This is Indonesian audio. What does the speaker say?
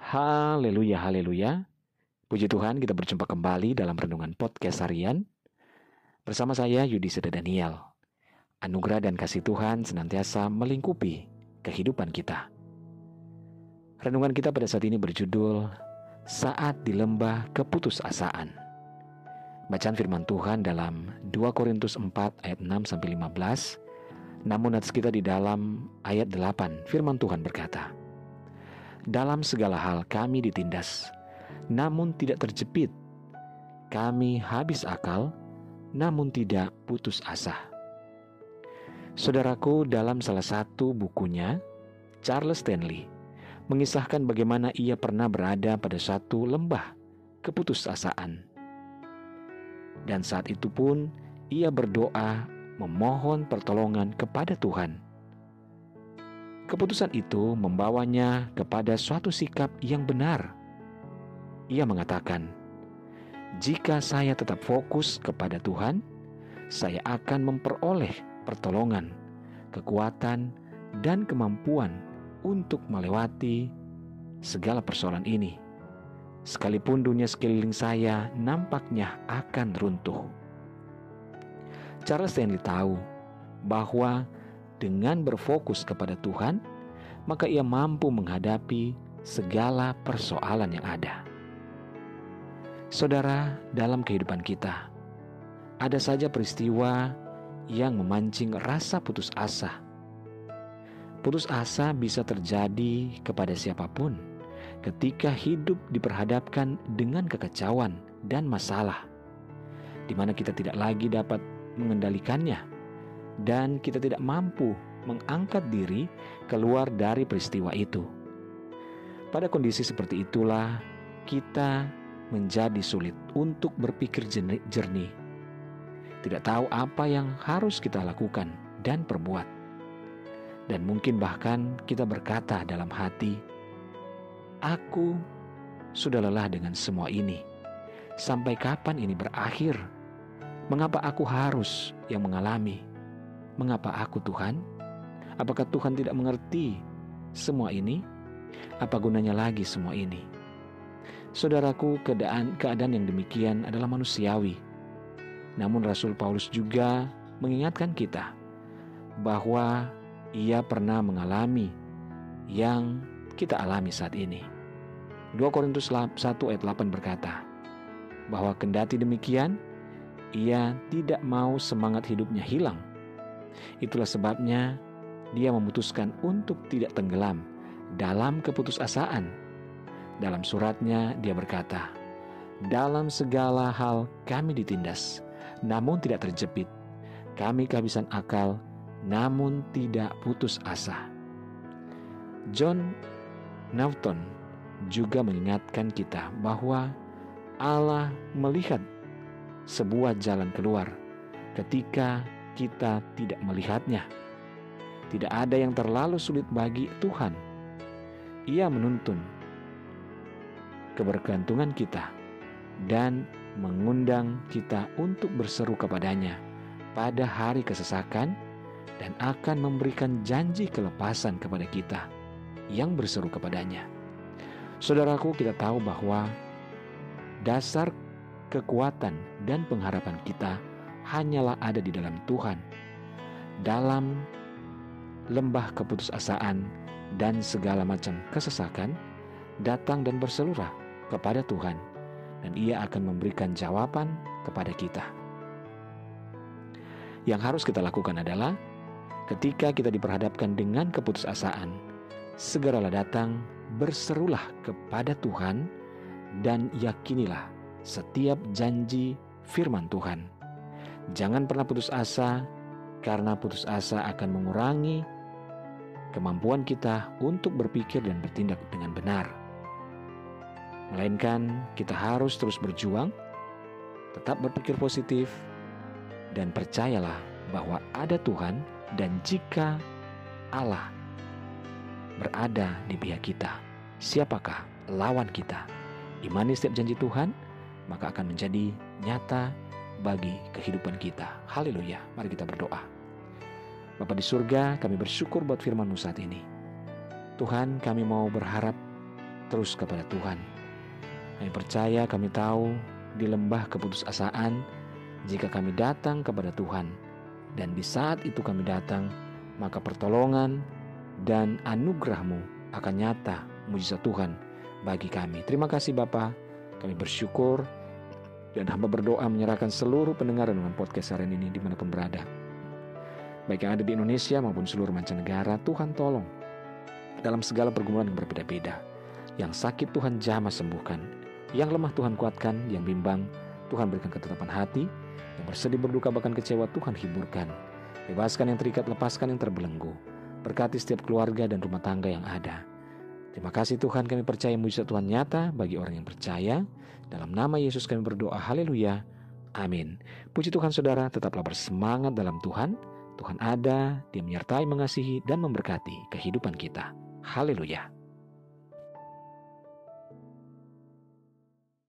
Haleluya, haleluya. Puji Tuhan kita berjumpa kembali dalam Renungan Podcast Harian. Bersama saya Yudi Seda Daniel. Anugerah dan kasih Tuhan senantiasa melingkupi kehidupan kita. Renungan kita pada saat ini berjudul Saat di Lembah Keputusasaan. Bacaan firman Tuhan dalam 2 Korintus 4 ayat 6 sampai 15. Namun atas kita di dalam ayat 8 firman Tuhan berkata, dalam segala hal kami ditindas, namun tidak terjepit. Kami habis akal, namun tidak putus asa. Saudaraku, dalam salah satu bukunya, Charles Stanley mengisahkan bagaimana ia pernah berada pada satu lembah keputusasaan. Dan saat itu pun ia berdoa memohon pertolongan kepada Tuhan Keputusan itu membawanya kepada suatu sikap yang benar. Ia mengatakan, "Jika saya tetap fokus kepada Tuhan, saya akan memperoleh pertolongan, kekuatan, dan kemampuan untuk melewati segala persoalan ini." Sekalipun dunia sekeliling saya nampaknya akan runtuh. Charles Stanley tahu bahwa dengan berfokus kepada Tuhan, maka ia mampu menghadapi segala persoalan yang ada. Saudara, dalam kehidupan kita, ada saja peristiwa yang memancing rasa putus asa. Putus asa bisa terjadi kepada siapa pun ketika hidup diperhadapkan dengan kekecauan dan masalah, di mana kita tidak lagi dapat mengendalikannya dan kita tidak mampu mengangkat diri keluar dari peristiwa itu. Pada kondisi seperti itulah kita menjadi sulit untuk berpikir jernih. Tidak tahu apa yang harus kita lakukan dan perbuat. Dan mungkin bahkan kita berkata dalam hati, "Aku sudah lelah dengan semua ini. Sampai kapan ini berakhir? Mengapa aku harus yang mengalami?" Mengapa aku Tuhan? Apakah Tuhan tidak mengerti semua ini? Apa gunanya lagi semua ini? Saudaraku, keadaan keadaan yang demikian adalah manusiawi. Namun Rasul Paulus juga mengingatkan kita bahwa ia pernah mengalami yang kita alami saat ini. 2 Korintus 1 ayat 8 berkata, bahwa kendati demikian, ia tidak mau semangat hidupnya hilang, Itulah sebabnya dia memutuskan untuk tidak tenggelam dalam keputusasaan. Dalam suratnya dia berkata, "Dalam segala hal kami ditindas, namun tidak terjepit. Kami kehabisan akal, namun tidak putus asa." John Newton juga mengingatkan kita bahwa Allah melihat sebuah jalan keluar ketika kita tidak melihatnya. Tidak ada yang terlalu sulit bagi Tuhan. Ia menuntun kebergantungan kita dan mengundang kita untuk berseru kepadanya pada hari kesesakan dan akan memberikan janji kelepasan kepada kita yang berseru kepadanya. Saudaraku, kita tahu bahwa dasar kekuatan dan pengharapan kita hanyalah ada di dalam Tuhan. Dalam lembah keputusasaan dan segala macam kesesakan, datang dan berseluruh kepada Tuhan, dan Ia akan memberikan jawaban kepada kita. Yang harus kita lakukan adalah ketika kita diperhadapkan dengan keputusasaan, segeralah datang, berserulah kepada Tuhan, dan yakinilah setiap janji firman Tuhan Jangan pernah putus asa, karena putus asa akan mengurangi kemampuan kita untuk berpikir dan bertindak dengan benar. Melainkan, kita harus terus berjuang, tetap berpikir positif, dan percayalah bahwa ada Tuhan, dan jika Allah berada di pihak kita, siapakah lawan kita? Imani setiap janji Tuhan, maka akan menjadi nyata bagi kehidupan kita. Haleluya. Mari kita berdoa. Bapak di surga, kami bersyukur buat firman-Mu saat ini. Tuhan, kami mau berharap terus kepada Tuhan. Kami percaya, kami tahu di lembah keputusasaan jika kami datang kepada Tuhan dan di saat itu kami datang, maka pertolongan dan anugerahmu akan nyata mujizat Tuhan bagi kami. Terima kasih Bapak, kami bersyukur dan hamba berdoa menyerahkan seluruh pendengar dengan podcast hari ini di mana pun berada. Baik yang ada di Indonesia maupun seluruh mancanegara, Tuhan tolong. Dalam segala pergumulan yang berbeda-beda. Yang sakit Tuhan jamah sembuhkan. Yang lemah Tuhan kuatkan, yang bimbang Tuhan berikan ketetapan hati, yang bersedih berduka bahkan kecewa Tuhan hiburkan. Bebaskan yang terikat, lepaskan yang terbelenggu. Berkati setiap keluarga dan rumah tangga yang ada. Terima kasih Tuhan kami percaya mujizat Tuhan nyata bagi orang yang percaya. Dalam nama Yesus kami berdoa haleluya. Amin. Puji Tuhan saudara tetaplah bersemangat dalam Tuhan. Tuhan ada, dia menyertai, mengasihi, dan memberkati kehidupan kita. Haleluya.